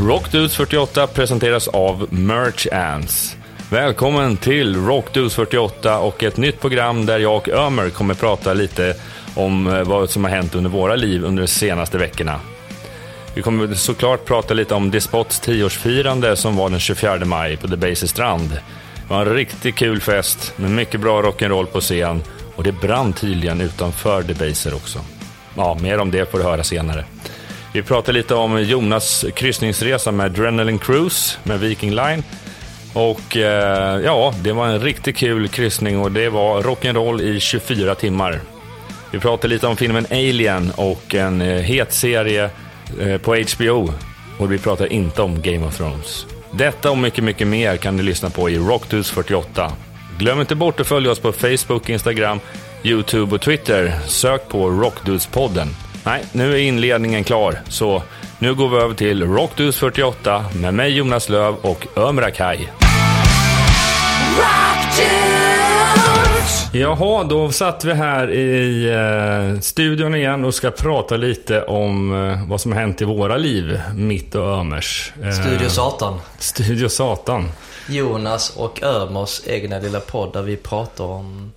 Rockdudes 48 presenteras av Merch Ants. Välkommen till Rockdudes 48 och ett nytt program där jag och Ömer kommer prata lite om eh, vad som har hänt under våra liv under de senaste veckorna. Vi kommer såklart prata lite om Despots 10-årsfirande som var den 24 maj på Debaser strand. Det var en riktigt kul fest med mycket bra rock'n'roll på scen och det brann tydligen utanför Debaser också. Ja, mer om det får du höra senare. Vi pratar lite om Jonas kryssningsresa med Adrenaline Cruise med Viking Line. Och eh, ja, det var en riktigt kul kryssning och det var rock'n'roll i 24 timmar. Vi pratar lite om filmen Alien och en eh, het serie eh, på HBO. Och vi pratar inte om Game of Thrones. Detta och mycket, mycket mer kan du lyssna på i Rockdudes 48. Glöm inte bort att följa oss på Facebook, Instagram, YouTube och Twitter. Sök på Rockdudespodden. Nej, nu är inledningen klar, så nu går vi över till Rockdudes 48 med mig Jonas Löv och Ömra Kai. Jaha, då satt vi här i eh, studion igen och ska prata lite om eh, vad som har hänt i våra liv, mitt och Ömers. Eh, Studio Satan. Studio Satan. Jonas och Ömers egna lilla podd där vi pratar om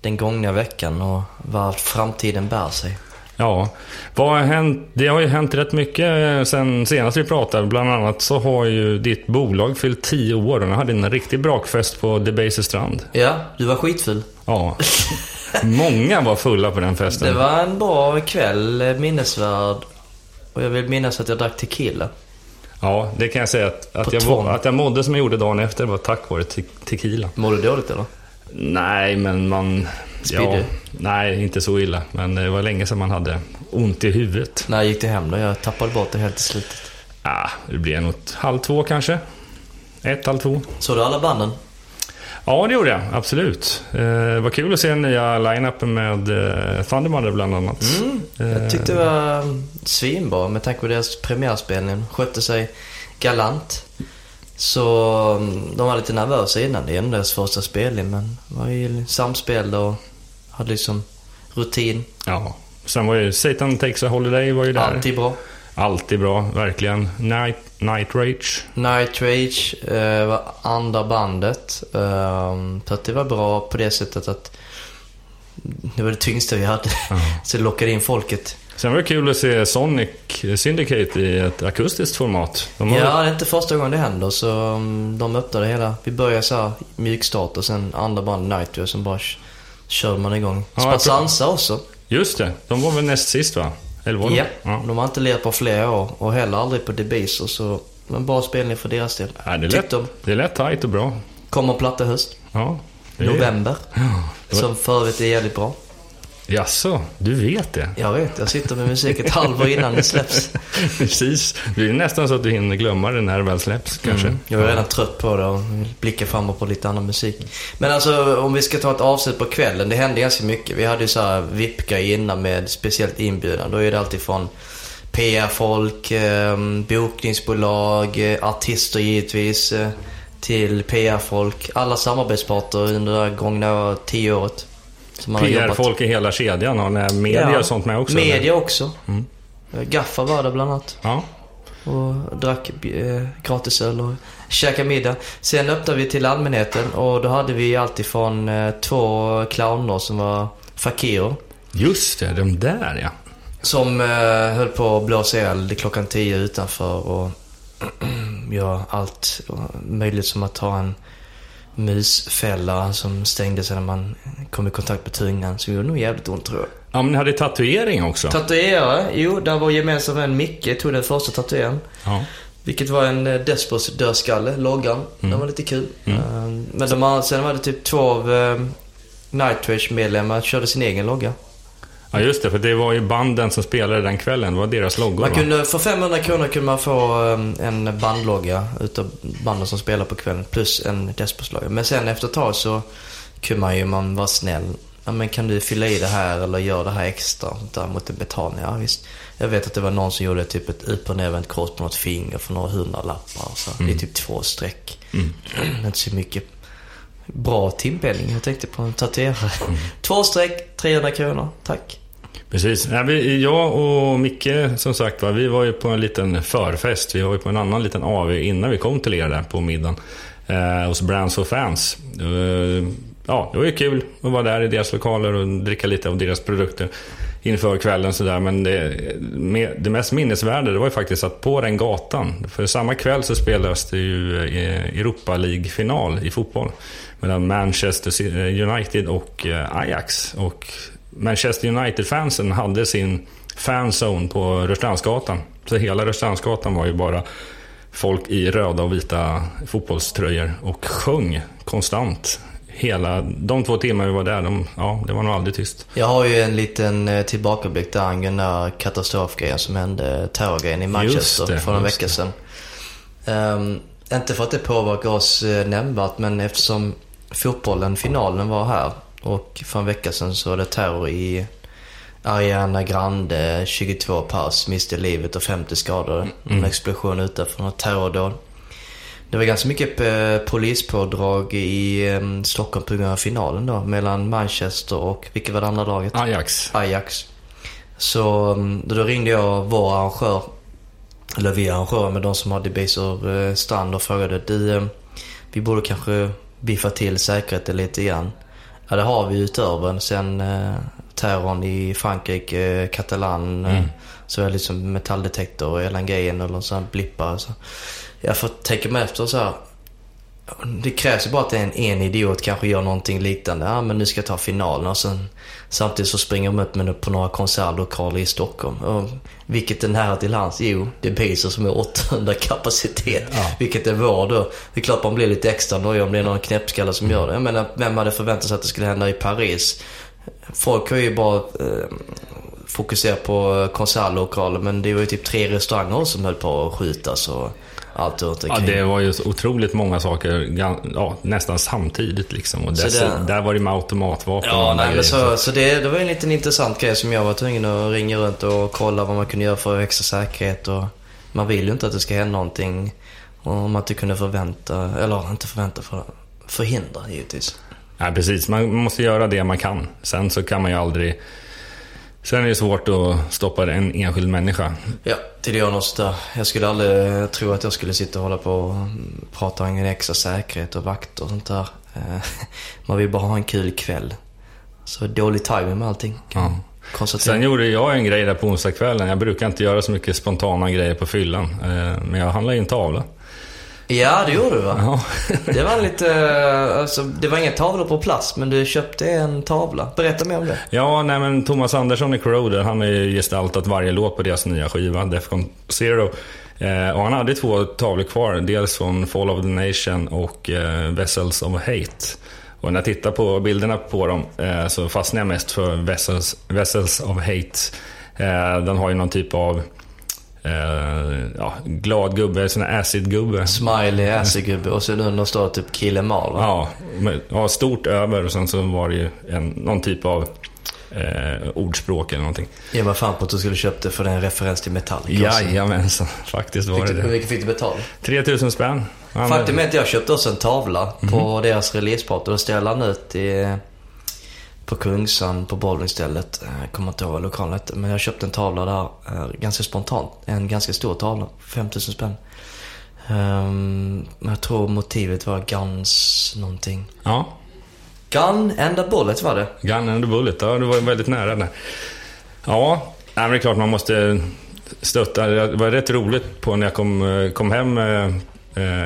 den gångna veckan och vad framtiden bär sig. Ja, vad har hänt? Det har ju hänt rätt mycket eh, sen senast vi pratade. Bland annat så har ju ditt bolag fyllt 10 år och hade en riktig brakfest på Debaser strand. Ja, du var skitfull. Ja, många var fulla på den festen. Det var en bra kväll, eh, minnesvärd. Och jag vill minnas att jag drack tequila. Ja, det kan jag säga att, att, jag, att jag mådde som jag gjorde dagen efter var tack vare te tequila. Mår du dåligt eller? Nej, men man... Spydde? nej, inte så illa. Men det var länge sedan man hade ont i huvudet. När gick du hem då? Jag tappade bort det helt i slutet. Ah, det blir nog halv två kanske. Ett, halv två. Såg du alla banden? Ja, det gjorde jag. Absolut. Eh, det var kul att se den nya line-upen med eh, Thundermother bland annat. Mm, jag tyckte det var svinbra med tanke på deras premiärspelning. Skötte sig galant. Så mm, de var lite nervösa innan. Det är ändå deras första spelning men det var ju samspel och hade liksom rutin. Ja. Sen var ju Satan Takes a Holiday var ju där. Alltid bra. Alltid bra, verkligen. Night, Night Rage. Night Rage eh, var andra bandet. Um, så att det var bra på det sättet att det var det tyngsta vi hade. Så det lockade in folket. Sen var det kul att se Sonic Syndicate i ett akustiskt format. De har- Ja, det är inte första gången det händer så um, de öppnade hela. Vi började så här mjukstart och sen andra band Night Rage, sen bara k- körde man igång. Ja, Spazanza också. Just det, de var väl näst sist va? Eller var de? Ja. ja. De har inte lirat på flera år och heller aldrig på Debaser så en bra spelning för deras del. Ja, det, är lätt, de. det är lätt tajt och bra. Kommer platta höst. Ja. November. det var- Som för övrigt är jävligt bra. Jaså, du vet det? Jag vet, jag sitter med musik ett halvår innan det släpps. Precis. Det är nästan så att du hinner glömma det när det väl släpps kanske. Mm. Jag är redan trött på det och vill blicka framåt på lite annan musik. Men alltså om vi ska ta ett avslut på kvällen. Det hände ganska mycket. Vi hade ju så här VIP-grej innan med speciellt inbjudan. Då är det alltid från PR-folk, eh, bokningsbolag, eh, artister givetvis. Eh, till PR-folk. Alla samarbetspartner under det gångna tio året. Har. PR-folk i hela kedjan och när media Ja. och sånt med också? Media eller? också. Mm. Eh, Gaffa var där bland annat. Ja. och drack eh, gratisöl och käkade middag. Sen öppnade vi till allmänheten och då hade vi alltifrån eh, två clowner som var fakirer. Just det, de där ja. Som eh, höll på att blåsa eld klockan tio utanför och göra allt möjligt som att ta en musfälla som stängde sig när man kom i kontakt med tungan. Så det gjorde nog jävligt ont tror jag. Ja, men ni hade tatuering också. Tatuerare? Jo, där var gemensam vän Micke tog den första tatueringen. ja. Vilket var en eh, Despos dödskalle, loggan. Den var lite kul. Mm. Eh, Men de sen var det typ två av eh, Night Rage-medlemmar körde sin egen logga. Ja, just det. För det var ju banden som spelade den kvällen. Det var deras loggor Man va? kunde, för 500 kronor kunde man få eh, en bandlogga utav banden som spelar på kvällen. Plus en Despos-logga. Men sen efter ett tag så kunde man ju man vara snäll. Ja, men kan du fylla i det här eller göra det här extra där mot en betalning? Ja, visst. Jag vet att det var någon som gjorde typ ett upp och nervänt kors på något finger för några hundra lappar. Så. Det är typ två streck. Inte så mycket bra timpenning. Jag tänkte på en tatuerare. Två streck, 300 kronor. Tack. Precis. Jag och Micke, som sagt var, vi var ju på en liten förfest. Vi var ju på en annan liten AV innan vi kom till er där på middagen. Eh, hos Brands for Fans. Eh, ja, det var ju kul att vara där i deras lokaler och dricka lite av deras produkter inför kvällen sådär. Men det, det mest minnesvärda det var ju faktiskt att på den gatan, för samma kväll så spelades det ju eh, Europa League-final i fotboll. Mellan Manchester eh, United och eh, Ajax. Och Manchester United-fansen hade sin fanzone på Rörstrandsgatan. Så hela Rörstrandsgatan var ju bara folk i röda och vita fotbollströjor och sjöng konstant. Hela de två timmar vi var där, de, ja, det var nog aldrig tyst. Jag har ju en liten eh, tillbakablick där angående den katastrofgrejen som hände, terrorgrejen i Manchester det, för en vecka sedan. Um, inte för att det påverkar oss eh, nämnvärt, men eftersom fotbollen, finalen var här och för en vecka sedan så var det terror i Ariana Grande, 22 pers, miste livet och 50 skadade. Mm. En explosion utanför något terrordåd. Det var ganska mycket eh, polispådrag i um, Stockholm på grund av finalen då. Mellan Manchester och, vilket var det andra laget? Ajax. Ajax. Så um, då ringde jag vår arrangör, eller vi arrangörer med de som hade Baser uh, Strand och frågade du, um, vi borde kanske biffa till säkerheten lite grann. Ja, det har vi utöver sen uh, terrorn i Frankrike, uh, Katalan. Mm. Så är det liksom metalldetektor och LNG eller sån blippar. Så jag får tänka mig efter så här. Det krävs ju bara att en, en idiot kanske gör någonting liknande. Ja, men nu ska jag ta finalen och sen samtidigt så springer de upp med på några konsertlokaler i Stockholm. Och vilket är nära till hands? Jo, det är Baser som är 800 kapacitet. Ja. Vilket är vår då. Det är klart man blir lite extra nöjd om det är någon knäppskalle som gör det. Jag menar, vem hade förväntat sig att det skulle hända i Paris? Folk har ju bara eh, fokuserat på konsertlokaler men det var ju typ tre restauranger som höll på att skjutas. Och, allt runt omkring. Ja, det var ju otroligt många saker, ja, nästan samtidigt liksom. Och dess, det, där var det med automatvapen Ja, nej, men så, så det, det var en liten intressant grej som jag var tvungen att ringa runt och kolla vad man kunde göra för extra säkerhet. Och man vill ju inte att det ska hända någonting. Om man inte kunde förvänta, eller inte förvänta, för, förhindra givetvis. Ja, precis. Man måste göra det man kan. Sen så kan man ju aldrig Sen är det svårt att stoppa en enskild människa. Ja, till det något där. Jag skulle aldrig tro att jag skulle sitta och hålla på och prata om en extra säkerhet och vakt och sånt där. Eh, man vill bara ha en kul kväll. Så dålig timing med allting. Ja. Sen gjorde jag en grej där på onsdagskvällen. Jag brukar inte göra så mycket spontana grejer på fyllan. Eh, men jag handlade in tavla. Ja, det gjorde du va? Ja. det var lite, alltså, det var inga tavlor på plats, men du köpte en tavla. Berätta mer om det. Ja, nej men Thomas Andersson i Corroder, han har ju gestaltat varje låt på deras nya skiva, Defcon Zero. Eh, och han hade två tavlor kvar, dels från Fall of the Nation och eh, Vessels of Hate. Och när jag tittar på bilderna på dem eh, så fastnar jag mest för Vessels, Vessels of Hate. Eh, den har ju någon typ av Uh, ja, glad gubbe, sån här acid-gubbe. Smiley acid-gubbe och sen under står typ Kill Em All, ja, med, ja, stort över och sen så var det ju en, någon typ av eh, ordspråk eller någonting. Ge mig fan på att du skulle köpt det för den referens till metall. Jajamensan, faktiskt var fick det du, det. Hur mycket fick du betala? 3000 spänn. Faktum är att jag köpte också en tavla mm på deras releaseparty. Då ställde han ut i på Kungsan på bowlingstället. Jag eh, kommer inte ihåg vad lokalen hette. Men jag köpte en tavla där eh, ganska spontant. En ganska stor tavla. 5000 spänn. Um, jag tror motivet var Guns någonting. Ja. Gun and a bullet var det. Gun and a bullet, ja du var väldigt nära där. Ja, men det är klart man måste stötta. Det var rätt roligt på när jag kom, eh, kom hem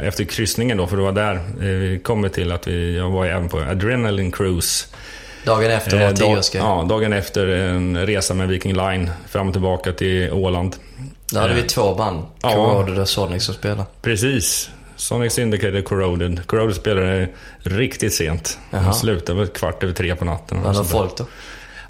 efter kryssningen då, för det var där vi kom till att vi, jag var även på Adrenaline Cruise Dagen efter var eh, tioårsgrej. Ja, dagen efter en resa med Viking Line fram och tillbaka till Åland. Där hade vi eh, två band. Ja, Corroded och Sonic som spelade. Precis. Sonic Syndicated Corroded. Corroded spelade riktigt sent. De slutade väl kvart över tre på natten. Var det folk då?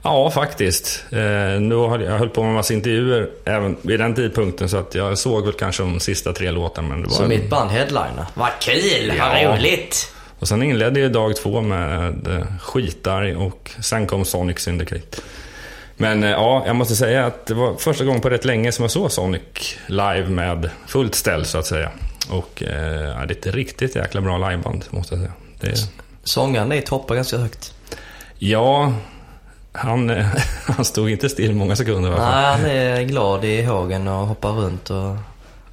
Ja, faktiskt. Eh, nu har jag höll på med en massa intervjuer även vid den tidpunkten så att jag såg väl kanske de sista tre låtarna. Men det var så mitt band headliner? Vad kul! Ja. Vad roligt! Och sen inledde jag dag två med eh, Skitarg och sen kom Sonic Syndicate. Men eh, ja, jag måste säga att det var första gången på rätt länge som jag såg Sonic live med fullt ställ så att säga. Och eh, det är ett riktigt jäkla bra liveband måste jag säga. Det... Sångaren är toppar ganska högt. Ja, Han, han stod inte still många sekunder i alla fall. Nej, han är glad i hågen och hoppar runt och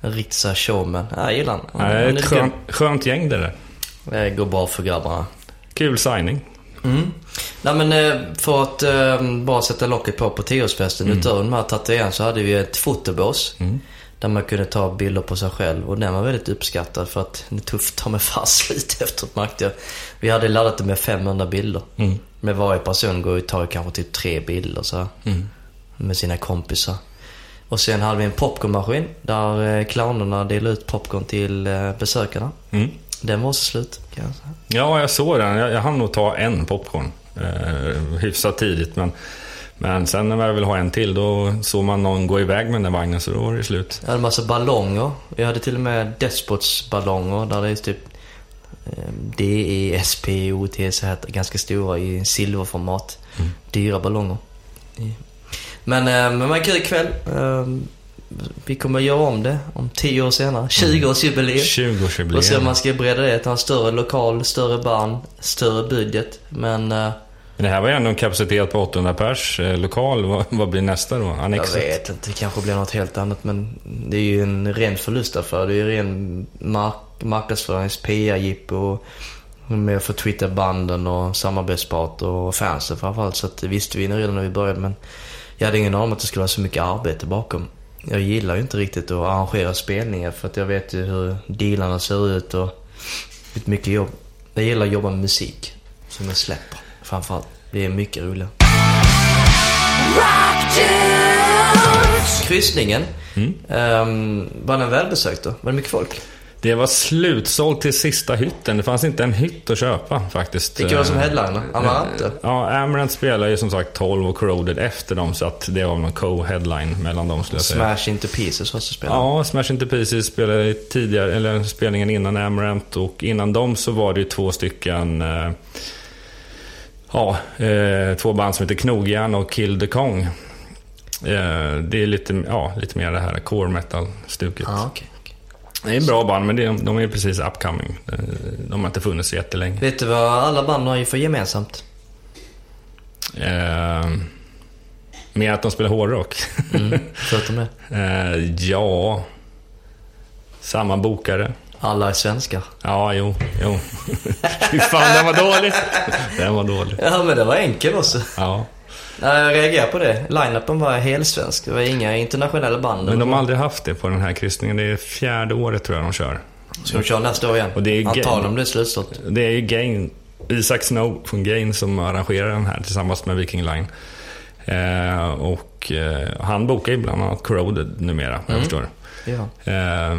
här showman. Jag gillar han. Nej, det är Han ett skönt, skönt gäng det där. Det går bra för grabbarna. Kul signing. Mm. Nej men eh, för att eh, bara sätta locket på på tioårsfesten. Utöver de här tatueringarna så hade vi ett fotobås. Mm. Där man kunde ta bilder på sig själv. Och den var väldigt uppskattad för att det är tufft att ta med fast slut efteråt märkte jag. Vi hade laddat det med 500 bilder. Mm. Med varje person går och tar kanske typ tre bilder så Mm. Med sina kompisar. Och sen hade vi en popcornmaskin där eh, clownerna delade ut popcorn till eh, besökarna. Mm. Den var slut kan jag säga. Ja, jag såg den. Jag, jag hann nog ta en popcorn. Eh, hyfsat tidigt. Men, men sen när jag ville ha en till, då såg man någon gå iväg med den vagnen, så då var det slut. Jag hade massa ballonger. Vi hade till och med Despots ballonger där det är typ eh, D, E, S, P, O, T, så här ganska stora i silverformat. Mm. Dyra ballonger. Men, eh, men det var en kul kväll. Vi kommer göra om det om 10 år senare. 20-årsjubileum. 20-årsjubileum. Och se om man ska bredda det till en större lokal, större band, större budget. Men eh, Men det här var ju ändå en kapacitet på 800 pers. Eh, lokal, vad, vad blir nästa då? jag Annexet? vet inte, det kanske blir något helt annat. Men det är ju en ren förlustaffär. Det är ju ren mark marknadsförings PR-jippo. och Med att få twittra banden och samarbetspartner och fansen framförallt. Så att det visste vi redan när vi började. Men jag hade ingen aning om att det skulle vara så mycket arbete bakom. Jag gillar ju inte riktigt att arrangera spelningar för att jag vet ju hur dealarna ser ut och det är mycket jobb. Jag gillar att jobba med musik som jag släpper framförallt. Det är mycket roligare. Kryssningen, ehm, var den välbesökt då? Var det mycket folk? Det var slutsålt till sista hytten. Det fanns inte en hytt att köpa faktiskt. Vilka var som Eh, headliner? Amarante? Ja, Amaranth spelar ju som sagt 12 och Corroded efter dem, så att det var någon co-headline mellan dem skulle jag säga. Smash into pieces också spelade. Ja, Smash Into Pieces spelade tidigare, eller spelningen innan Amaranth och innan dem så var det ju två stycken eh, Ja, eh, två band som heter Knogjärn och Kill the Kong. Eh, det är lite, ja, lite mer det här core metal-stuket. Ja, okej. Det är en bra band, men det, de är precis upcoming. Eh, De har inte funnits så jättelänge. Vet du vad alla band har ju för gemensamt? Eh, mer att de spelar hårdrock. Mm, förutom det. eh, ja... Samma bokare. Alla är svenskar. Ja, jo, jo. Fy fan, den var dålig. Den var dålig. Ja, men det var enkel också. Ja. Nej, Jag reagerar på det. Line-upen var helsvensk. Det var inga internationella band. Men de har aldrig haft det på den här kryssningen. Det är fjärde året tror jag de kör. Ska de köra nästa år igen? Och det är Antagligen blir det slutsålt. Det är ju Gain, Isak Snow från Gain som arrangerar den här tillsammans med Viking Line. Eh, och eh, han bokar ju bland annat Corroded numera, jag förstår. Ja. Eh,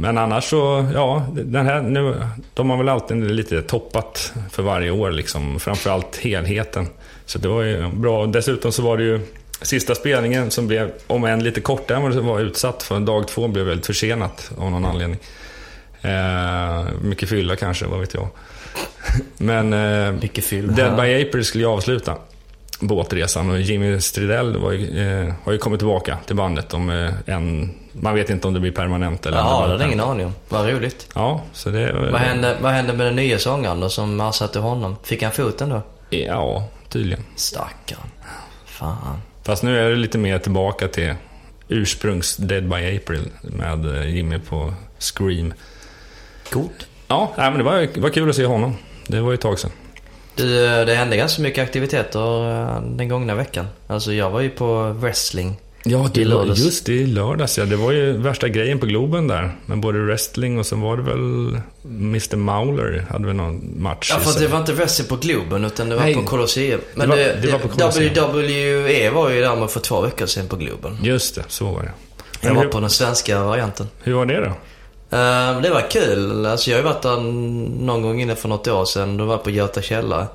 men annars så, ja, den här nu, de har väl alltid lite toppat för varje år liksom. Framförallt helheten. Så det var ju bra. Dessutom så var det ju sista spelningen som blev, om än lite kortare än vad det var utsatt för. Dag två blev väldigt försenat av någon anledning. Eh, mycket fylla kanske, vad vet jag. Men eh. Dead by April skulle ju avsluta båtresan och Jimmy Stridell var ju, eh, har ju kommit tillbaka till bandet om eh, en... Man vet inte om det blir permanent eller... Ja, det hade ingen aning om. Vad roligt. Ja, så det... Vad hände, vad hände med den nya sångaren då som ersatte honom? Fick han foten då? Ja, tydligen. Stackarn. Fan. Fast nu är det lite mer tillbaka till ursprungs Dead by April med eh, Jimmy på Scream. Coolt. Ja, nej, men det var, var kul att se honom. Det var ju ett tag sedan. Du, det hände ganska mycket aktiviteter eh, den gångna veckan. Alltså jag var ju på wrestling. Ja, I lördags. just det, i lördags ja. Det var ju värsta grejen på Globen där. Med både wrestling och sen var det väl Mr Mauler hade väl någon match. Ja, för det var inte wrestling på Globen utan det var Nej. på Colosseum. Men Det var- det, det var på Colosseum. WWE var ju där med för två veckor sedan på Globen. Just det, så var det. Jag Men var på den svenska varianten. hur var det då? Uh, det var kul. Alltså jag har ju varit där någon gång inne för något år sedan. Då var jag på Göta källare.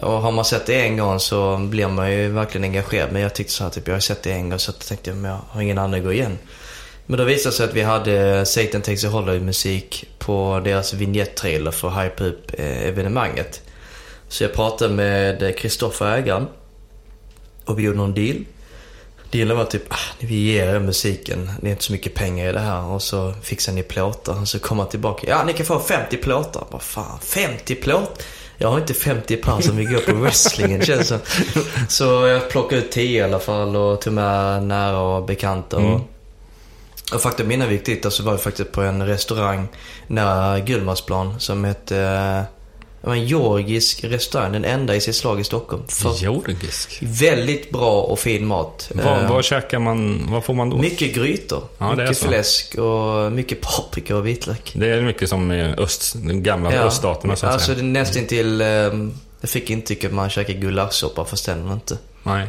Och har man sett det en gång så blir man ju verkligen engagerad. Men jag tyckte så här, typ, jag har sett det en gång så jag tänkte jag, men jag har ingen anledning att gå igen. Men då visade det sig att vi hade Satan Takes a hollywood musik på deras vignetttrailer för att hypa upp eh, evenemanget. Så jag pratade med Kristoffer ägaren. Och vi gjorde någon deal. Dealen var typ, ah, vi ger er musiken, det är inte så mycket pengar i det här. Och så fixar ni plåtar. Och så kom han tillbaka, ja ni kan få 50 plåtar. Vad fan, 50 plåt? Jag har inte 50 par som vill gå på wrestlingen känns det som. Så jag plockade ut 10 i alla fall och tog med nära och bekanta. Och, Mm. och faktum innan vi gick dit så var vi faktiskt på en restaurang nära Gullmarsplan som hette... Det var en georgisk restaurang, den enda i sitt slag i Stockholm. För Georgisk. väldigt bra och fin mat. Vad, Eh, vad käkar man, vad får man då? mycket grytor, Ja, det mycket fläsk och mycket paprika och vitlök. Det är mycket som i öst, de gamla öststaterna så att alltså säga. det är nästan till... Eh, jag fick intryck att man käkar gulaschsoppa fast var inte. Nej.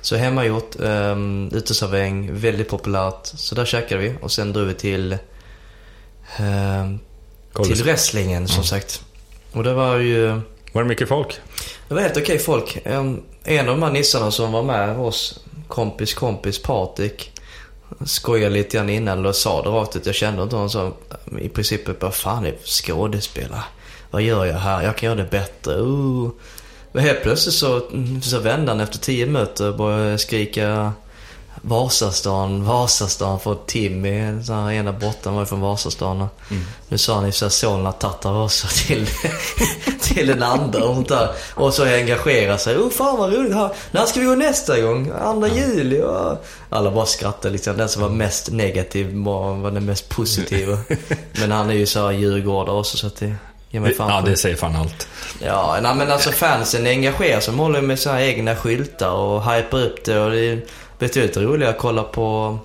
Så hemmagjort, um, uteservering, väldigt populärt. Så där käkade vi och sen drog vi till... ehm, Kolla. till wrestlingen som sagt. Och det var ju... Var det mycket folk? Det var helt okej folk. En, en av de här nissarna som var med oss, kompis kompis Patrik, skojade lite grann innan och sa det rakt ut. Jag kände inte honom så i princip vad fan är skådespelare? Vad gör jag här? Jag kan göra det bättre. Uh. Men helt plötsligt så, så vände han efter tio minuter och började skrika Vasastan, Vasastan för Timmy, så här, ena borta var ju från Vasastan. Och Nu sa han ju såhär Solna Tatarossa till, till den andra och sånt där. Och så engagera sig. Oh fan vad roligt. Här. När ska vi gå nästa gång? Andra juli? Och alla bara skrattade liksom. Den som var mest negativ var, var den mest positiva. Men han är ju såhär djurgårdare också så att det ger mig fan Ja, det säger fan allt. Ja, nej, men alltså fansen engagerar sig. De håller med sina egna skyltar och hypar upp det. Och det betydligt roligare att kolla på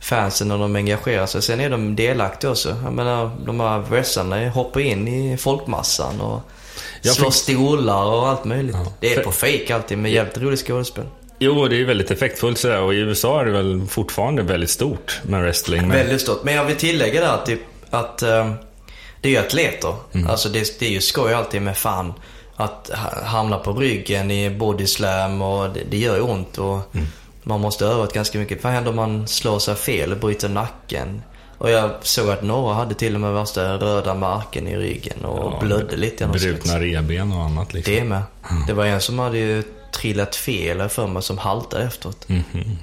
fansen när de engagerar sig. Sen är de delaktiga också. Jag menar, de här wrestlarna hoppar in i folkmassan och Jag slår fick- stolar och allt möjligt. Ja. Det är på fejk alltid med jävligt roligt skådespel. Jo, det är väldigt effektfullt sådär och i USA är det väl fortfarande väldigt stort med wrestling. Men... Väldigt stort. Men jag vill tillägga där att, typ, att eh, det är ju atleter. Alltså det, det är ju skoj alltid med fan att ha- hamna på ryggen i body slam och det, det gör ju ont och man måste öva ganska mycket. Vad händer om man slår sig fel och bryter nacken? Och jag såg att några hade till och med värsta röda marken i ryggen och Ja, blödde lite. Brutna revben och annat liksom. Det med. Det var en som hade ju trillat fel för mig som haltade efteråt. Mhm.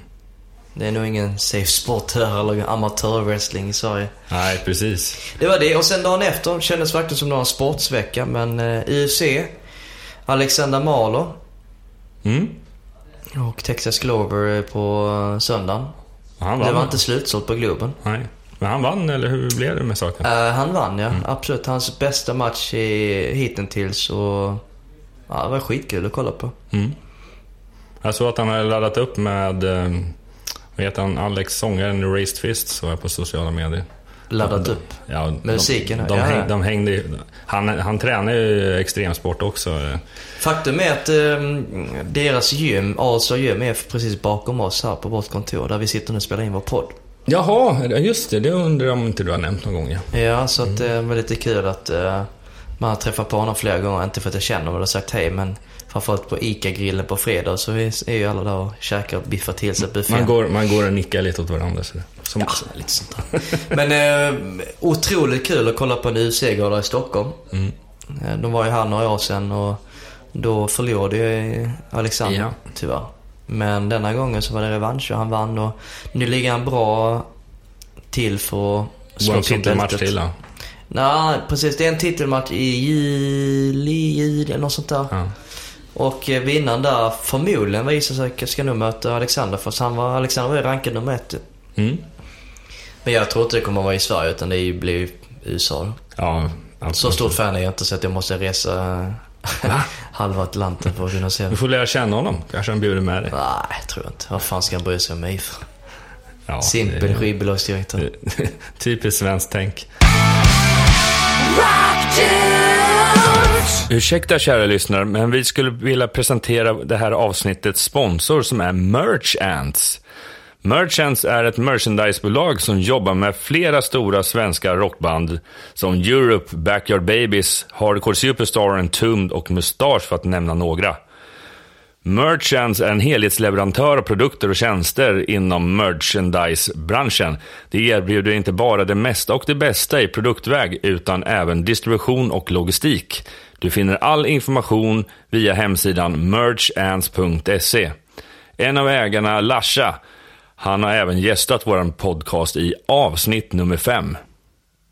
Det är nog ingen safe sport här eller amatörwrestling i Sverige. Nej, precis. Det var det. Och sen dagen efter kändes verkligen som en sportsvecka. Men eh, UFC, Alexander Mahler Mm. Och Texas Glover eh, på söndagen. Han vann. Det var inte slutsålt på Globen. Nej. Men han vann, eller hur blev det med saken? Eh, han vann ja, absolut. Hans bästa match i, hittills och ja, det var skitkul att kolla på. Mm. Jag såg att han hade laddat upp med, eh, vad heter han, Alex, sångaren Raised Fist, såg jag på sociala medier. Laddat upp. Ja, Musiken, de, de, ja, häng, de hängde ju- han, han tränar ju extremsport också. Faktum är att eh, deras gym, Asa gym, är precis bakom oss här på vårt kontor där vi sitter nu och spelar in vår podd. Jaha, just det. Det undrar jag om inte du har nämnt någon gång. Ja. Ja, så att det var lite kul att eh, man har träffat på honom flera gånger. Inte för att jag känner honom och sagt hej, men framförallt på ICA-grillen på fredag så är är ju alla där och käkar och biffar till sig buffén. Man, går, man går och nickar lite åt varandra. Så. Som, Ja, lite sånt där. Men eh, otroligt kul att kolla på en UFC-gala i Stockholm. Mm. Eh, De var ju här några år sedan och då förlorade ju Alexander, Ja. tyvärr. Men denna gången så var det revansch och han vann och nu ligger han bra till för att Går en slåss om titelmatch till då. Nej, precis. Det är en titelmatch i juli, juli eller något sånt där. Ja. Och eh, vinnaren där förmodligen visar sig ska nog möta Alexander. För han var, Alexander var ju rankad nummer ett. Mm. Men jag tror inte det kommer att vara i Sverige utan det blir ju USA. Ja. Så stort fan är jag inte så att jag måste resa halva Atlanten för att kunna se Du får lära känna honom. Kanske han bjuder med dig. Nej, tror jag inte. Vad fan ska han bry sig om mig för? Ja, Simpel det- skivbolagsdirektör. Typiskt svenskt tänk. Ursäkta kära lyssnare, men vi skulle vilja presentera det här avsnittets sponsor som är Merch Ants. Merchants är ett merchandisebolag som jobbar med flera stora svenska rockband som Europe, Backyard Babies, Hardcore Superstar, Entombed och Mustache för att nämna några. Merchants är en helhetsleverantör av produkter och tjänster inom merchandisebranschen. Det erbjuder inte bara det mesta och det bästa i produktväg, utan även distribution och logistik. Du finner all information via hemsidan merchants.se. En av ägarna, Lasha, han har även gästat vår podcast i avsnitt nummer fem.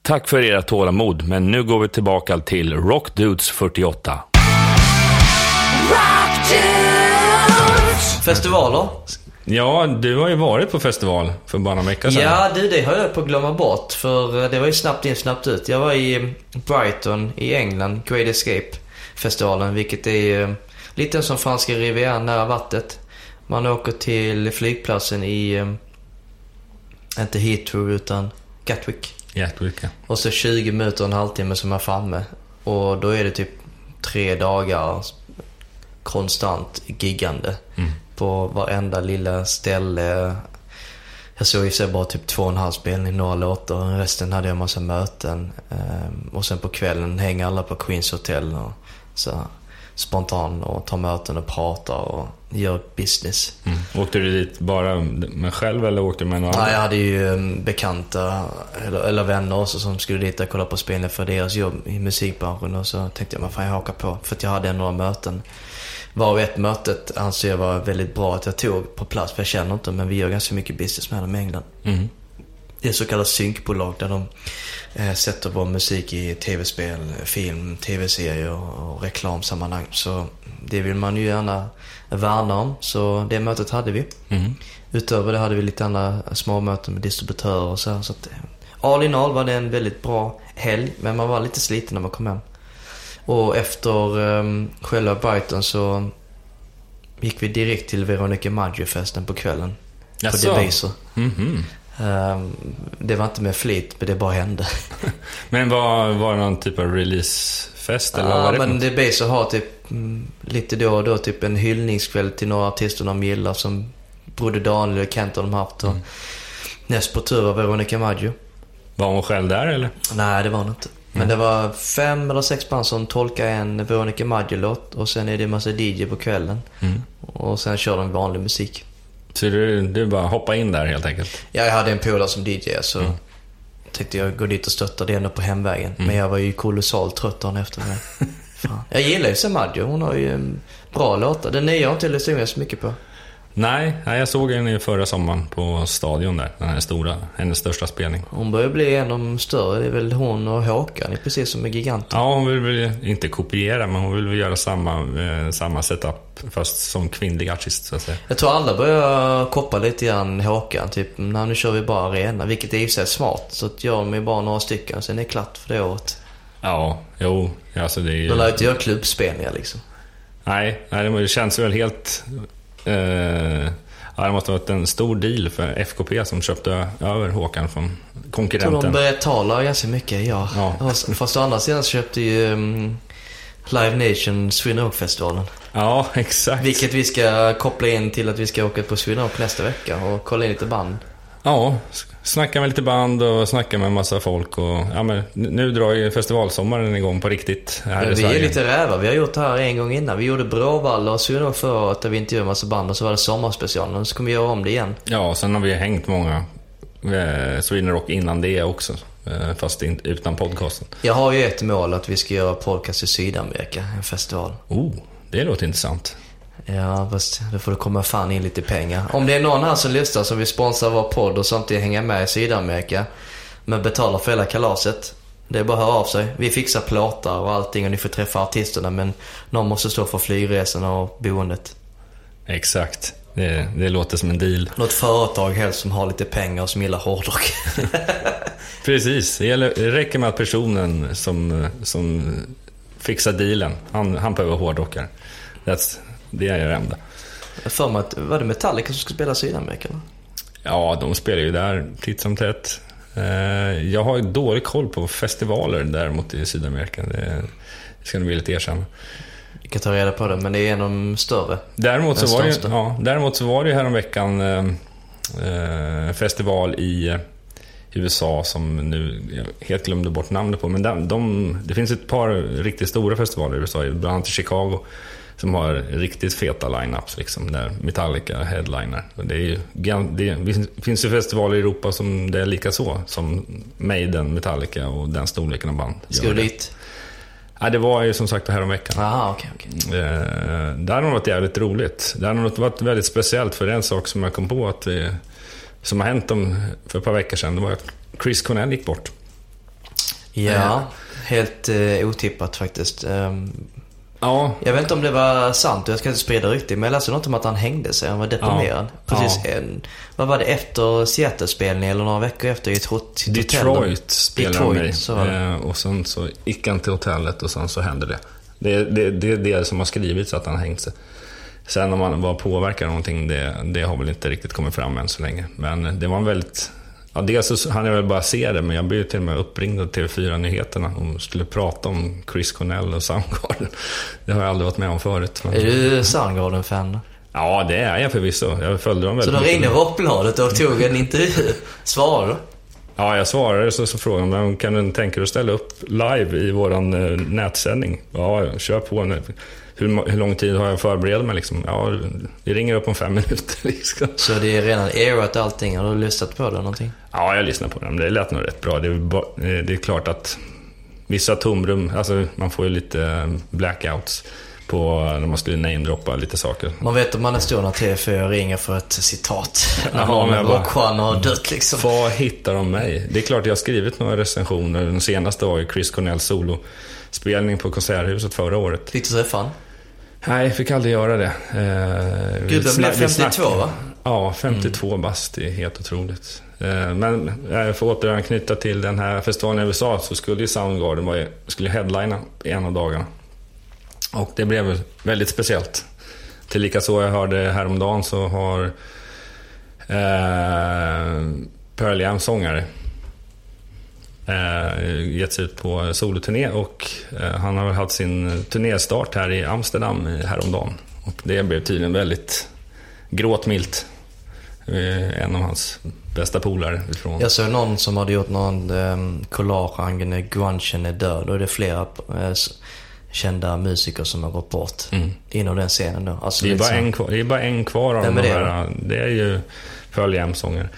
Tack för era tålamod, men nu går vi tillbaka till Rock Dudes 48. Rock dudes. Festivaler? Ja, du har ju varit på festival för bara några veckor sedan. Ja du, det höll jag på att glömma bort. För eh, det var ju snabbt in, snabbt ut. Jag var i eh, Brighton i England, Great Escape-festivalen. Vilket är eh, lite som franska rivieran nära vattnet. Man åker till flygplatsen i, eh, inte Heathrow utan Gatwick. Gatwick, ja. Och så 20 minuter och en halvtimme som är framme. Och då är det typ tre dagar konstant giggande. Mm. På varenda lilla ställe. Jag såg i sig bara typ två och en halv spelning, några låtar. Resten hade jag massa möten. Ehm, och sen på kvällen hänger alla på Queens Hotel och så spontan och tar möten och pratar och gör business. Mm. Åkte du dit bara med själv eller åkte du med någon Ja, jag hade ju um, bekanta eller, eller vänner också som skulle dit och kolla på spelning för deras jobb i musikbranschen. Och så tänkte jag, vad fan jag hakar på. För att jag hade några möten. Varav ett mötet anser jag var väldigt bra att jag tog på plats. För jag känner inte men vi gör ganska mycket business med dem i England. Mm. Det är så kallat synkbolag där de eh, sätter vår musik i tv-spel, film, tv-serier och, och reklamsammanhang. Så det vill man ju gärna värna om. Så det mötet hade vi. Mm. Utöver det hade vi lite andra små möten med distributörer och så. här, så att, eh, all in all var det en väldigt bra helg, men man var lite sliten när man kom hem. Och efter um, själva Brighton så gick vi direkt till Veronica Maggio-festen på kvällen. Jaså? På Deviser. Mhm. Um, det var inte med flit, men det bara hände. Men var, var det någon typ av releasefest eller Ja, var det? men något? Deviser har typ mm, lite då och då typ en hyllningskväll till några artister de gillar som Broder Daniel och Kent har de haft. Och Näst på tur var Veronica Maggio. Var hon själv där eller? Nej, det var hon inte. Men det var fem eller sex band som tolkade en Veronica Maggio-låt och sen är det en massa DJ på kvällen. Mm. Och sen kör de vanlig musik. Så du, du bara hoppa in där helt enkelt? Ja, jag hade en polare som DJ så tänkte jag gå dit och stötta det ändå på hemvägen. Mm. Men jag var ju kolossalt trött dagen efter. Fan. Jag gillar ju Samaggio. Hon har ju en bra låtar. Den nya har jag inte lyssnat så mycket på. Nej, nej, jag såg henne förra sommaren på Stadion där. Den här stora, hennes största spelning. Hon börjar bli en av de större. Det är väl hon och Håkan, precis som med Giganten. Ja, hon vill väl inte kopiera, men hon vill väl göra samma, eh, samma setup, fast som kvinnlig artist så att säga. Jag tror alla börjar koppla lite grann Håkan. Typ, nej nu kör vi bara arena. Vilket är i sig smart. Så att gör de ju bara några stycken, sen är det klart för det året. Ja, jo, alltså det är ju... De lär inte göra klubbspelningar liksom. Nej, nej, det känns väl helt... Eh, ja, det måste ha varit en stor deal för FKP som köpte över Håkan från Jag tror de konkurrenten. börjar tala ganska mycket, ja. Ja. Fast- Fast å andra sidan så köpte ju um, Live Nation Sweden Rock-festivalen. Ja, exakt. Vilket vi ska koppla in till att vi ska åka på Sweden Rock nästa vecka och kolla in lite band. Ja, snacka med lite band och snacka med en massa folk och... Ja, men nu- drar ju festivalsommaren igång på riktigt här Men i vi är Sverige. lite rävar. Vi har gjort det här en gång innan. Vi gjorde Bråvalla och Rock förra året där vi intervjuade en massa band och så var det sommarspecialen och så kommer vi göra om det igen. Ja, sen har vi hängt många eh, Sweden Rock innan det också. Eh, fast utan podcasten. Jag har ju ett mål att vi ska göra podcast i Sydamerika, en festival. Oh, det låter intressant. Ja, fast då får det komma fan in lite pengar. Om det är någon här som lyssnar som vill sponsra vår podd och samtidigt hänga med i Sydamerika, men betalar för hela kalaset. Det är bara att höra av sig. Vi fixar plåtar och allting och ni får träffa artisterna men någon måste stå för flygresorna och boendet. Exakt. Det, det låter som en deal. Något företag helst som har lite pengar och som gillar hårdrock. Precis. Det, gäller, det räcker med att personen som, som fixar dealen, han, han behöver hårdrockare. That's, det är det enda. För mig att, var det Metallica som skulle spela i Sydamerika? Ja, de spelar ju där titt som tätt. Eh, Jag har ju dålig koll på festivaler däremot i Sydamerika. Det ska nog villigt erkänna. Vi kan ta reda på det, men det är en av de större. Däremot så, var det, ja, däremot så var det ju häromveckan eh, eh, festival i eh, USA som nu jag helt glömde bort namnet på. Men de, de, det finns ett par riktigt stora festivaler i USA, bland annat i Chicago, som har riktigt feta line-ups. Liksom, där Metallica headliner. Det, är ju, det finns ju festivaler i Europa som det är lika så som Maiden, Metallica och den storleken av band. Ska du det. dit? Ja, det var ju som sagt det här om veckan. Aha, okej, okej. Eh, det har nog varit jävligt roligt. Det har nog varit väldigt speciellt för en sak som jag kom på att vi, som har hänt om, för ett par veckor sedan, det var att Chris Cornell gick bort. Ja, helt eh, otippat faktiskt. Ja, jag vet inte om det var sant och jag ska inte sprida rykten, men jag läste något om att han hängde sig. Han var deprimerad. Ja. Precis, Ja. en, vad var det, efter Seattle-spelningen eller några veckor efter i ett hotell? Detroit spelade Detroit, var det. Eh, och sen så gick han till hotellet och sen så hände det. Det är det, det, är det som har skrivits att han hängt sig. Sen om han var påverkad av någonting, det, det har väl inte riktigt kommit fram än så länge. Men det var en väldigt... Ja, dels så hann jag väl bara se det, men jag blev till och med uppringd av TV4-nyheterna och skulle prata om Chris Cornell och Soundgarden. Det har jag aldrig varit med om förut. Men... Är du Soundgarden-fan? Ja, det är jag förvisso. Jag följde dem Så väldigt då ringde mycket. Rockbladet och tog en intervju. Svarade du? Ja, jag svarade så, så frågade de, kan du tänka dig att ställa upp live i våran eh, nätsändning? Ja, kör på. nu. Hur, hur lång tid har jag att förbereda mig liksom? Ja, vi ringer upp om fem minuter liksom. Så det är redan erat allting. Har du lyssnat på det någonting? Ja, jag lyssnade på dem. Det lät nog rätt bra. Det är, eh, det är klart att vissa tomrum, alltså man får ju lite eh, blackouts på när man skulle namedroppa lite saker. Man vet om man är stor när TV4 ringer för ett citat. När Ja, någon rockstjärna har dött liksom. Var hittar de mig? Det är klart jag har skrivit några recensioner. Den senaste var ju Chris Cornells solospelning på Konserthuset förra året. Fick du träffa han? Nej, jag fick aldrig göra det. Eh, Gud, den blev vi 52 snackade- va? Ja, 52 bast. Det är helt otroligt. Eh, men eh, för att återanknyta till den här festivalen i USA så skulle ju Soundgarden vara, skulle headlina en av dagarna. Och det blev väldigt speciellt. Tillika så jag hörde häromdagen så har eh, Pearl Jam sångare gett sig ut på soloturné och eh, han har haft sin turnéstart här i Amsterdam häromdagen. Och det blev tydligen väldigt gråtmilt. Eh, en av hans bästa polare ifrån. Jag såg någon som hade gjort någon um, collage angående grungen är död. Och det är flera eh, kända musiker som har gått bort Mm. inom den scenen då. Alltså, Det är, bara så- en kvar, det är bara en kvar av de här. Det är ju Pearl Jam-sångare.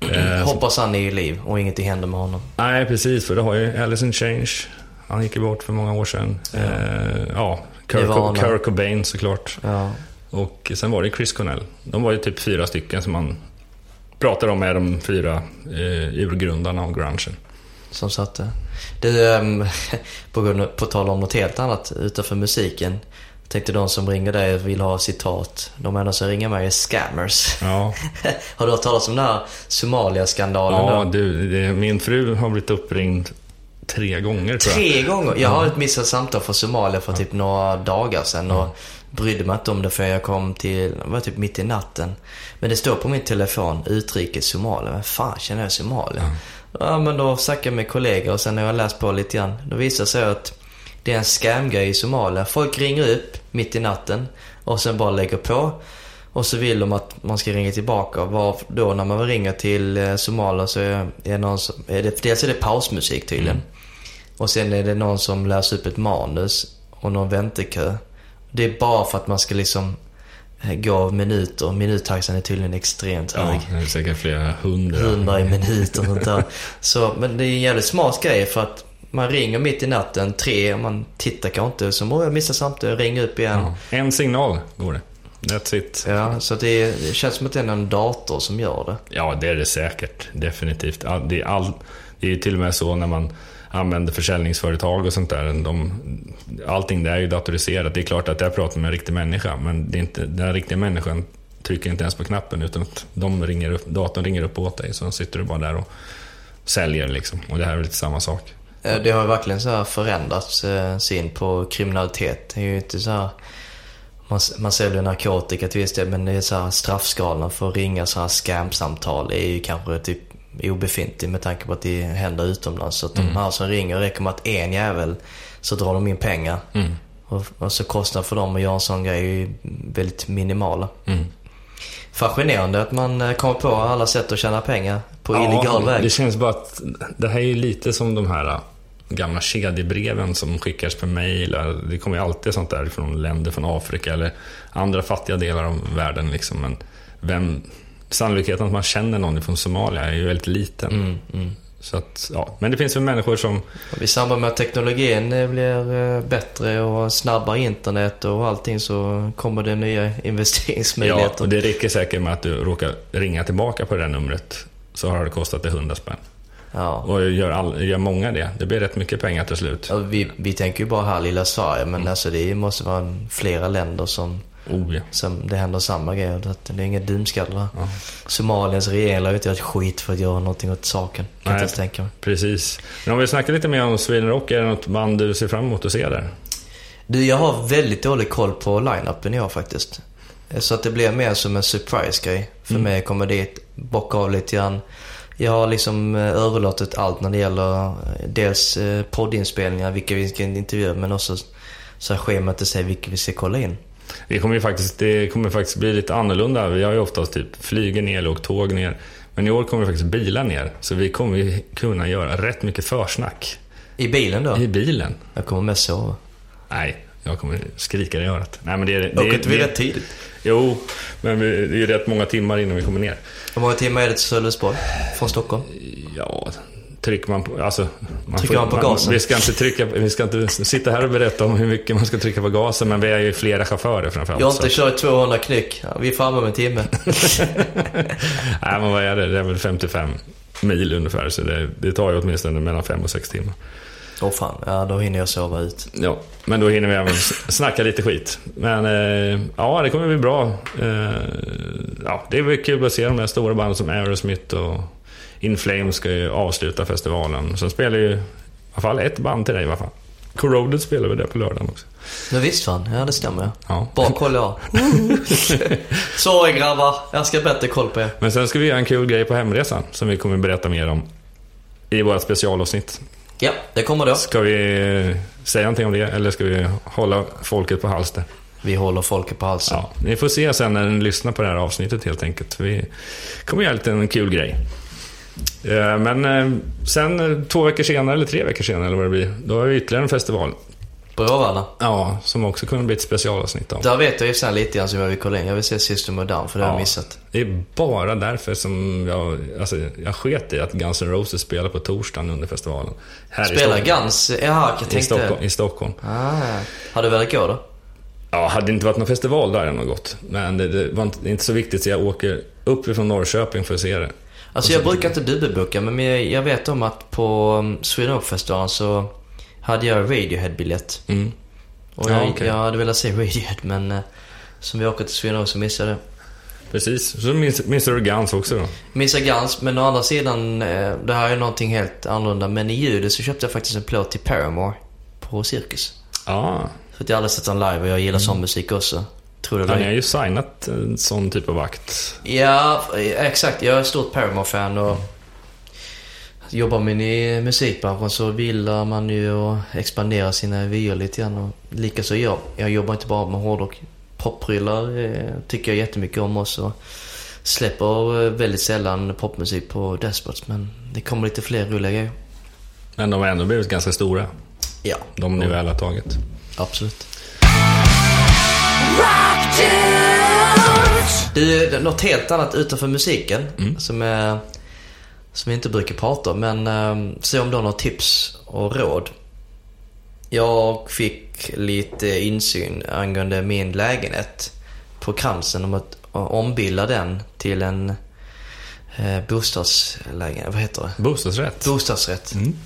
Eh, Hoppas han är i liv och ingenting händer med honom. Nej, precis. För det har ju Alice in Change. Han gick ju bort för många år sedan. Ja, eh, ja Kurt, Nirvana. Kurt Cobain såklart. Ja. Och sen var det Chris Cornell. De var ju typ fyra stycken som man pratar om är de fyra eh, urgrundarna av grungen. Som satte. Du, um, på, grund- på tal om något helt annat utanför musiken. Tänkte de som ringer dig och vill ha citat. De enda som ringer mig är scammers. Ja, har du hört talas om den här Somalia-skandalen ja då? du, det, min fru har blivit uppringd tre gånger tror jag. Tre gånger. Jag har ett missat samtal från Somalia för typ några dagar sedan och brydde mig inte om det för jag kom till, det var typ mitt i natten. Men det står på min telefon, utrikes Somalia. Vem fan känner jag Somalia? Ja. men då snackade jag med kollegor och sen när jag läst på lite grann, då visar det sig att det är en scamgrej i Somalia. Folk ringer upp mitt i natten och sen bara lägger på. Och så vill de att man ska ringa tillbaka. Var då när man ringer till eh, Somalia så är det någon som, är det, dels är det pausmusik tydligen. Och sen är det någon som läser upp ett manus och någon väntekö. Det är bara för att man ska liksom eh, gå av minuter. Minuttaxan är tydligen extremt hög. Ja, det är säkert flera hundra. Hundra i minuten och sånt där. Så, men det är en jävligt smart grej för att man ringer mitt i natten, tre, och man tittar kanske inte. Så må jag missa samtidigt, ringer upp igen. Ja, en signal går det. That's it. Ja, så det, det känns som att det är någon dator som gör det. Ja, det är det säkert. Definitivt. Det, är all, det är till och med så när man använder försäljningsföretag och sånt där. De, allting där är ju datoriserat. Det är klart att jag pratar med en riktig människa, men det är inte, den riktiga människan trycker inte ens på knappen, utan att de ringer upp, datorn ringer upp åt dig. Så sitter du bara där och säljer liksom. Och det här är lite samma sak. Eh, Det har verkligen så förändrats eh, syn på kriminalitet. Det är ju inte så här, man, man säljer narkotika till viss del, men det är så här straffskalan för att ringa så här scamsamtal är ju kanske typ obefintlig med tanke på att det händer utomlands. Så att de här som ringer, räcker med att en jävel så drar de in pengar. Och, och så kostnaden för dem att göra en sån grej är ju väldigt minimala. Mm. Fascinerande att man eh, kommer på alla sätt att tjäna pengar på illegal väg. Det känns bara att det här är lite som de här äh, gamla kedjebreven som skickas per mail. Det kommer ju alltid sånt där från länder från Afrika eller andra fattiga delar av världen. Liksom. Men vem, sannolikheten att man känner någon från Somalia är ju väldigt liten. Mm, Så att, ja. Men det finns ju människor som... I samband med att teknologin eh, blir eh, bättre och snabbare internet och allting så kommer det nya Ja, investeringsmöjligheter. och det räcker säkert med att du råkar ringa tillbaka på det där numret så har det kostat dig 100 spänn. Ja. Och gör, all, gör många det. Det blir rätt mycket pengar till slut. Och vi, vi tänker ju bara här lilla Sverige, men alltså det måste vara flera länder som, Oh, ja. som det händer samma grejer. Det, det är inga dumskallar. Somaliens regering har ju inte gjort skit för att göra någonting åt saken. Kan Nej. inte tänka mig. Precis. Men om vi snackar lite mer om Sweden Rock, är det något band du ser fram emot att se där? Du, jag har väldigt dålig koll på line-upen år faktiskt. Så att det blir mer som en surprise-grej för Mm. mig att komma dit, bocka av lite grann. Jag har liksom eh, överlåtit allt när det gäller eh, dels eh, poddinspelningar, vilka vi ska intervjua, men också så här schemat att säga vilka vi ska kolla in. Det kommer ju faktiskt, det kommer faktiskt bli lite annorlunda. Vi har ju oftast typ flyger ner eller åkt tåg ner. Men i år kommer vi faktiskt bilar ner. Så vi kommer ju kunna göra rätt mycket försnack I bilen då? i bilen. Jag kommer mest sova. Nej, jag kommer skrika i örat. Nej, men det är... Det, Åker inte vi rätt tidigt? Jo, men vi, det är rätt många timmar innan vi kommer ner. Hur många timmar är det till Sölvesborg? Från Stockholm? Ja, trycker man på... Alltså, man Trycker man på gasen? Vi ska, inte trycka, vi ska inte sitta här och berätta om hur mycket man ska trycka på gasen, men vi är ju flera chaufförer framförallt. Jag har så- inte kört 200 knyck. Vi är framme om en timme. Nej, men vad är det? Det är väl 55 mil ungefär, så det, det tar ju åtminstone mellan 5 och 6 timmar. Åh fan, ja då hinner jag sova ut. Ja, men då hinner vi även snacka lite skit. Men eh, ja, det kommer bli bra. Eh, ja, det är väl kul att se de där stora banden som Aerosmith och In Flames ska ju avsluta festivalen. Sen spelar ju i alla fall ett band till dig i alla fall. Corroded spelar väl det på lördagen också. Men visst fan, ja det stämmer ja. Ja. Bra koll jag Sorry grabbar, jag ska bättre koll på er. Men sen ska vi göra en kul grej på hemresan som vi kommer berätta mer om i våra specialavsnitt. Ja, det kommer då. Ska vi eh, säga någonting om det eller ska vi hålla folket på halster? Vi håller folket på halsen. Ja, ni får se sen när ni lyssnar på det här avsnittet helt enkelt. Vi kommer göra en kul grej. Eh, Men eh, sen eh, två veckor senare, eller tre veckor senare eller vad det blir, då har vi ytterligare en festival. Bråvalla. Ja, som också kunde bli ett specialavsnitt av. Där vet jag ju sen lite grann som jag vill kolla in. Jag vill se System of Down för det har jag Ja. missat. Det är bara därför som jag, alltså, jag sket i att Guns N' Roses spelar på torsdagen under festivalen. Här i Spelar. Guns? Jaha, jag I tänkte... Stockholm, I Stockholm. Ah, har du velat gå då? Ja, hade det inte varit någon festival där hade jag nog gått. Men det, det var inte, det inte så viktigt så jag åker upp ifrån Norrköping för att se det. Alltså jag brukar inte dubbelboka, men jag, vet om att på um, Sweden Rock-festivalen så hade jag Radiohead-biljett. Mm. Och Ja, jag, okej. jag hade velat se Radiohead, men eh, som vi åker till Sweden Rock så missade jag det. Precis, så missar du Guns också då. Missar Guns, men å andra sidan, eh, det här är någonting helt annorlunda. Men i judet så köpte jag faktiskt en plåt till Paramore på Cirkus. Ja, För att jag aldrig sett dem live och jag gillar sån musik också. Tror ni har ju signat en sån typ av vakt. Ja, exakt. Jag är ett stort Paramore-fan och jobbar man i musikbranschen så vill man ju expandera sina vyer lite grann. Och likaså jag. Jag jobbar inte bara med hårdrock. Popprylar eh, tycker jag jättemycket om också. Släpper eh, väldigt sällan popmusik på Despots men det kommer lite fler roliga grejer. Men de har ändå blivit ganska stora, Ja, de ni väl har tagit. absolut. Du, något helt annat utanför musiken som, är, som vi inte brukar prata om. Men eh, se om du har några tips och råd. Jag fick lite insyn angående min lägenhet på Kransen om att ombilda den till en eh, bostadslägenhet. Vad heter det? Bostadsrätt. Bostadsrätt. Mm.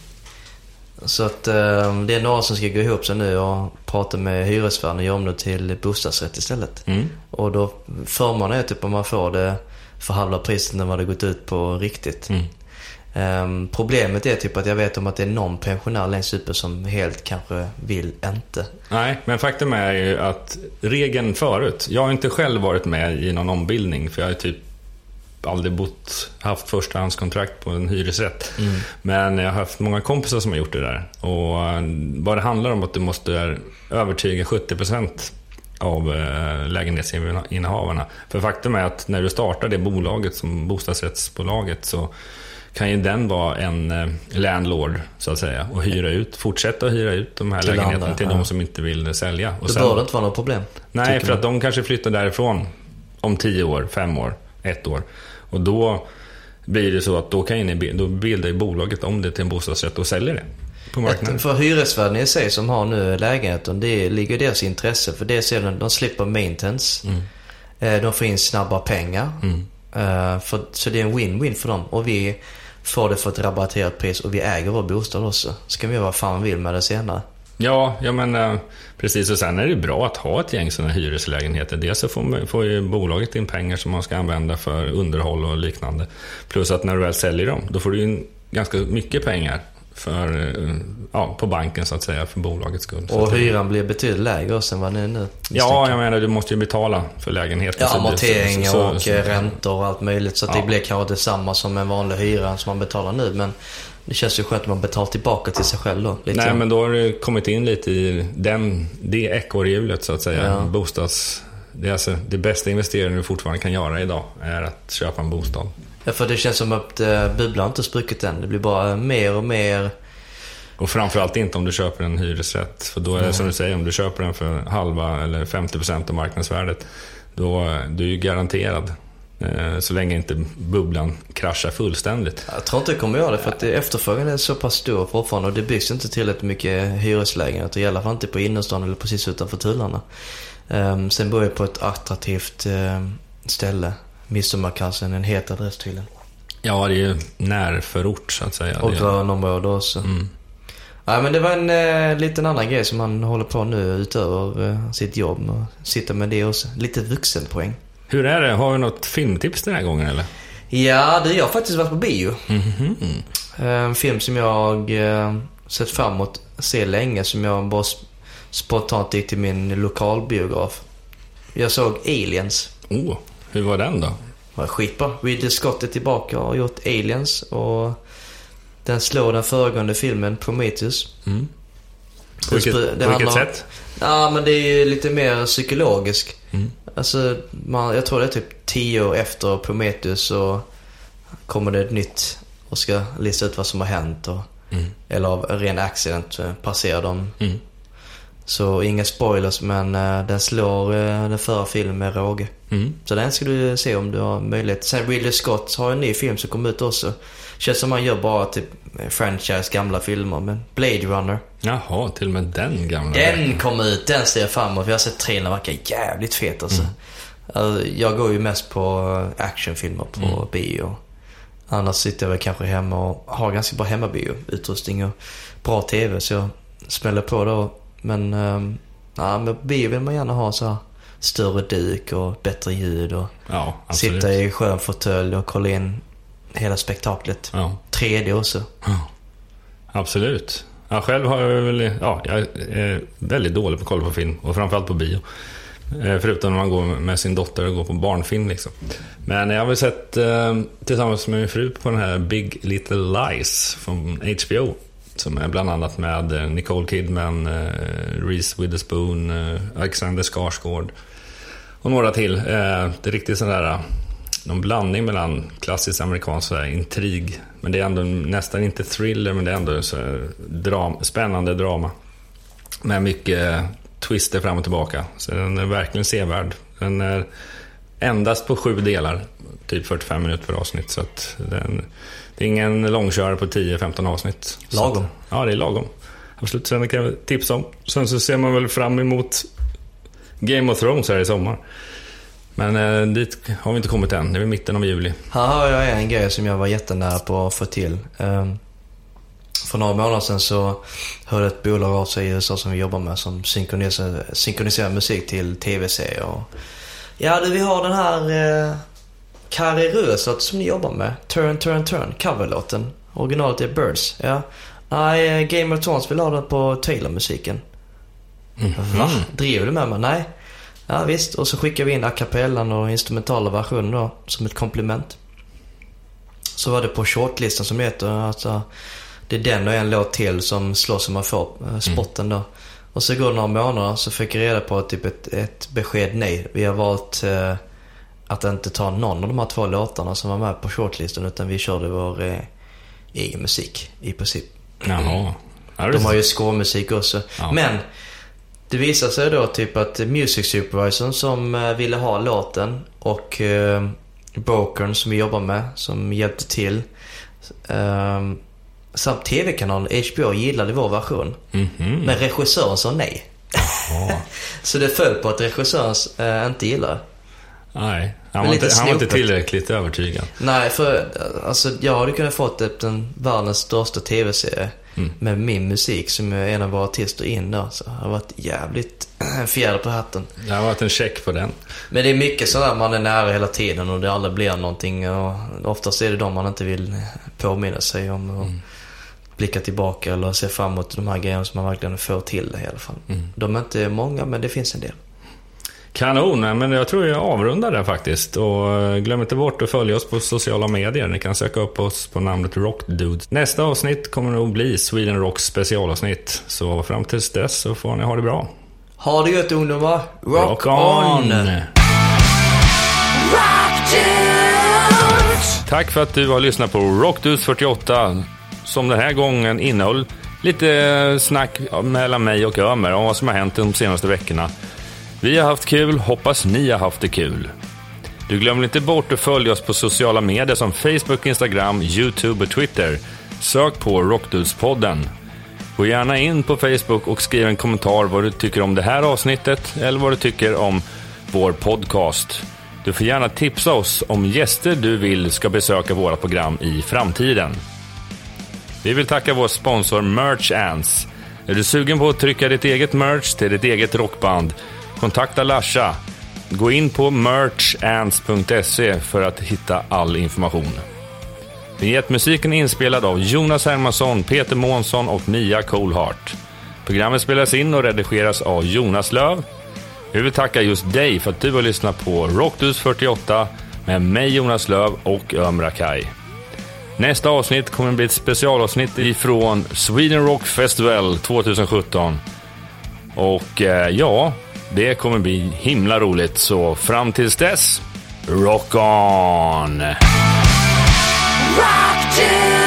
Så att eh, det är några som ska gå ihop sig nu och prata med hyresvärden och göra om det till bostadsrätt istället. Mm. Och då, förmånen är typ om man får det för halva priset när man hade gått ut på riktigt. Mm. Ehm, problemet är typ att jag vet om att det är någon pensionär längst uppe som helt kanske vill inte. Nej, men faktum är ju att regeln förut, jag har inte själv varit med i någon ombildning för jag har typ aldrig bott, haft förstahandskontrakt på en hyresrätt. Men jag har haft många kompisar som har gjort det där. Och eh, vad det handlar om att du måste övertyga 70% av eh, lägenhetsinnehavarna. För faktum är att när du startar det bolaget som bostadsrättsbolaget så kan ju den vara en eh, landlord, så att säga, och hyra ut, fortsätta att hyra ut de här Till lägenheterna andra, till ja. de som inte vill sälja. Och sen- bör det inte vara något problem. Nej, för man. att de kanske flyttar därifrån om 10 år, 5 år, 1 år. Och då blir det så att då, kan ni, då bildar ju bolaget om det till en bostadsrätt och säljer det på marknaden. För hyresvärden i sig som har nu lägenheten, det ligger i deras intresse. För dels är det, de slipper maintenance. Mm. Eh, De får in snabba pengar. Eh, För, så det är en win-win för dem. Och vi får det för ett rabatterat pris och vi äger vår bostad också. Så kan vi göra vad fan vi vill med det senare. Ja, jag menar precis. Och sen är det bra att ha ett gäng sådana hyreslägenheter. Dels så får, man, får ju bolaget in pengar som man ska använda för underhåll och liknande. Plus att när du väl säljer dem, då får du in ganska mycket pengar för, eh, ja, på banken så att säga, för bolagets skull. Och hyran blir betydligt lägre också än vad den är nu. Ja, jag menar du måste ju betala för lägenheten. Ja, amorteringar så- så- och så- eh, räntor och allt möjligt. Så att Ja. det blir kanske detsamma som en vanlig hyra som man betalar nu. Men det känns ju skönt att man betalar tillbaka till sig själv då. Lite Nej, men då har du kommit in lite i den, det ekorrhjulet så att säga. Ja. Bostads... Det, är alltså, det bästa investeringen du fortfarande kan göra idag är att köpa en bostad. Ja, för det känns som att eh, bubblan inte spruckit än. Det blir bara mer och mer. Och framförallt inte om du köper en hyresrätt. För då är det som du säger, om du köper den för halva eller 50% av marknadsvärdet. Då är du ju garanterad. Eh, så länge inte bubblan kraschar fullständigt. Jag tror inte det kommer göra det för att efterfrågan är så pass stor fortfarande och det byggs inte tillräckligt mycket hyreslägenheter. I alla fall inte på innerstan eller precis utanför tullarna. Um, sen bor jag på ett attraktivt um, ställe. Midsommarkassen, en het adress tydligen. Ja, det är ju närförort så att säga. Och grönområde också. Mm. Ja, men det var en eh, liten annan grej som man håller på nu utöver eh, sitt jobb. Och sitta med det också. Lite vuxenpoäng. Hur är det? Har vi något filmtips den här gången eller? Ja, det, jag har faktiskt varit på bio. Eh, En film som jag eh, sett fram emot se länge, som jag bara sp- spontant gick till min lokalbiograf. Jag såg Aliens. Oh, hur var den då? Var skitbra. Ridley Scott är tillbaka och har gjort Aliens och den slår den föregående filmen Prometheus. Mm. På vilket, Det på vilket handlar- sätt? Ja, men det är ju lite mer psykologisk. Mm. Alltså, man, jag tror det är typ tio år efter Prometheus så kommer det ett nytt och ska lista ut vad som har hänt. Och, Mm. Eller av ren accident eh, passerar de. Mm. Så inga spoilers, men eh, den slår eh, den förra filmen med råge. Mm. Så den ska du se om du har möjlighet. Sen Ridley Scott har en ny film som kom ut också. Känns som han gör bara typ eh, franchise gamla filmer. Men Blade Runner. Jaha, till och med den gamla. Den kom ut, den ser jag fram emot. Jag har sett trailern, verkar jävligt fet alltså. alltså. Jag går ju mest på eh, actionfilmer på bio. Annars sitter jag väl kanske hemma och har ganska bra hemmabio-utrustning och bra TV så jag smäller på då. Men, um, ja, men bio vill man gärna ha så här större duk och bättre ljud och Ja, sitta i skön fåtölj och kolla in hela spektaklet. Ja, 3D också. absolut. Ja, själv har jag väl, ja, jag är väldigt dålig på att kolla på film och framförallt på bio. Eh, Förutom när man går med sin dotter och går på barnfilm liksom. Men jag har väl sett eh, tillsammans med min fru på den här Big Little Lies från HBO. Som är bland annat med eh, Nicole Kidman, Reese Witherspoon, Alexander Skarsgård och några till. Det är riktigt sån där, eh, någon blandning mellan klassisk amerikansk så här, intrig, men det är ändå nästan inte thriller, men det är ändå så här, dram, spännande drama. Med mycket twister fram och tillbaka. Så den är verkligen sevärd. Den är endast på sju delar, typ 45 minuter per avsnitt. Så att den, det är ingen långkörare på 10-15 avsnitt. Lagom. Att, ja, det är lagom. Absolut, så den kan jag tipsa om. Sen så ser man väl fram emot Game of Thrones här i sommar. Men eh, dit har vi inte kommit än. Det är mitten av juli. Här har jag en grej som jag var jättenära på att få till. Um, för några månader sedan så hörde ett bolag av sig i USA som vi jobbar med som synkroniserar, synkroniserar musik till tv-serier. Och, ja du, vi har den här eh, Kari Rös som ni jobbar med. Turn, turn, turn. Coverlåten. Originalet är Birds. Ja. Nej, eh, Game of Thrones vill ha den på Taylor-musiken. Va? Driver du med mig? Nej. Ja visst. Och så skickar vi in a cappellan och instrumentala versionen då som ett komplement. Så var det på shortlistan som det heter. Alltså, det är den och en låt till som slåss om man får eh, spotten då. Och så går det några månader så fick jag reda på typ ett, ett besked nej. Vi har valt eh, att inte ta någon av de här två låtarna som var med på shortlistan utan vi körde vår eh, egen musik i princip. Jaha. De har ju scormusik också. Ja. Men det visar sig då typ att Music Supervisorn som eh, ville ha låten och eh, brokern som vi jobbar med som hjälpte till. Eh, samt TV-kanalen HBO gillade vår version. Mhm. Men regissören sa nej. Så det föll på att regissören eh, inte gillar. Nej, Han var, inte, han var inte tillräckligt övertygad. Nej, för alltså, jag hade kunnat fått den världens största tv-serie Mm. med min musik som är en av våra artister in där. Så det har varit jävligt en fjäder på hatten. Det har varit en check på den. Men det är mycket sådär man är nära hela tiden och det aldrig blir någonting. Och oftast är det de man inte vill påminna sig om och blicka tillbaka eller se fram emot de här grejerna som man verkligen får till det i alla fall. De är inte många, men det finns en del. Kanon, men jag tror jag avrundar där faktiskt. Och eh, glöm inte bort att följa oss på sociala medier. Ni kan söka upp oss på namnet Rockdudes. Nästa avsnitt kommer nog bli Sweden Rocks specialavsnitt. Så fram tills dess så får ni ha det bra. Ha det gött ungdomar! Rock, Rock on! Rock dudes. Tack för att du har lyssnat på Rockdudes 48. Som den här gången innehöll lite snack mellan mig och Ömer om vad som har hänt de senaste veckorna. Vi har haft kul, hoppas ni har haft det kul. Du glömmer inte bort att följa oss på sociala medier som Facebook, Instagram, YouTube och Twitter. Sök på Rockdudespodden. Gå gärna in på Facebook och skriv en kommentar vad du tycker om det här avsnittet eller vad du tycker om vår podcast. Du får gärna tipsa oss om gäster du vill ska besöka våra program i framtiden. Vi vill tacka vår sponsor Merch Ants. Är du sugen på att trycka ditt eget merch till ditt eget rockband? Kontakta Larsa. Gå in på merchants.se för att hitta all information. Vignettmusiken är inspelad av Jonas Hermansson, Peter Månsson och Mia Coolhart. Programmet spelas in och redigeras av Jonas Löv. Vi vill tacka just dig för att du har lyssnat på Rockdus 48 med mig Jonas Löv och Ömra Kai. Nästa avsnitt kommer att bli ett specialavsnitt ifrån Sweden Rock Festival 2017. Och eh, ja, det kommer bli himla roligt. Så fram tills dess, rock on! Rock.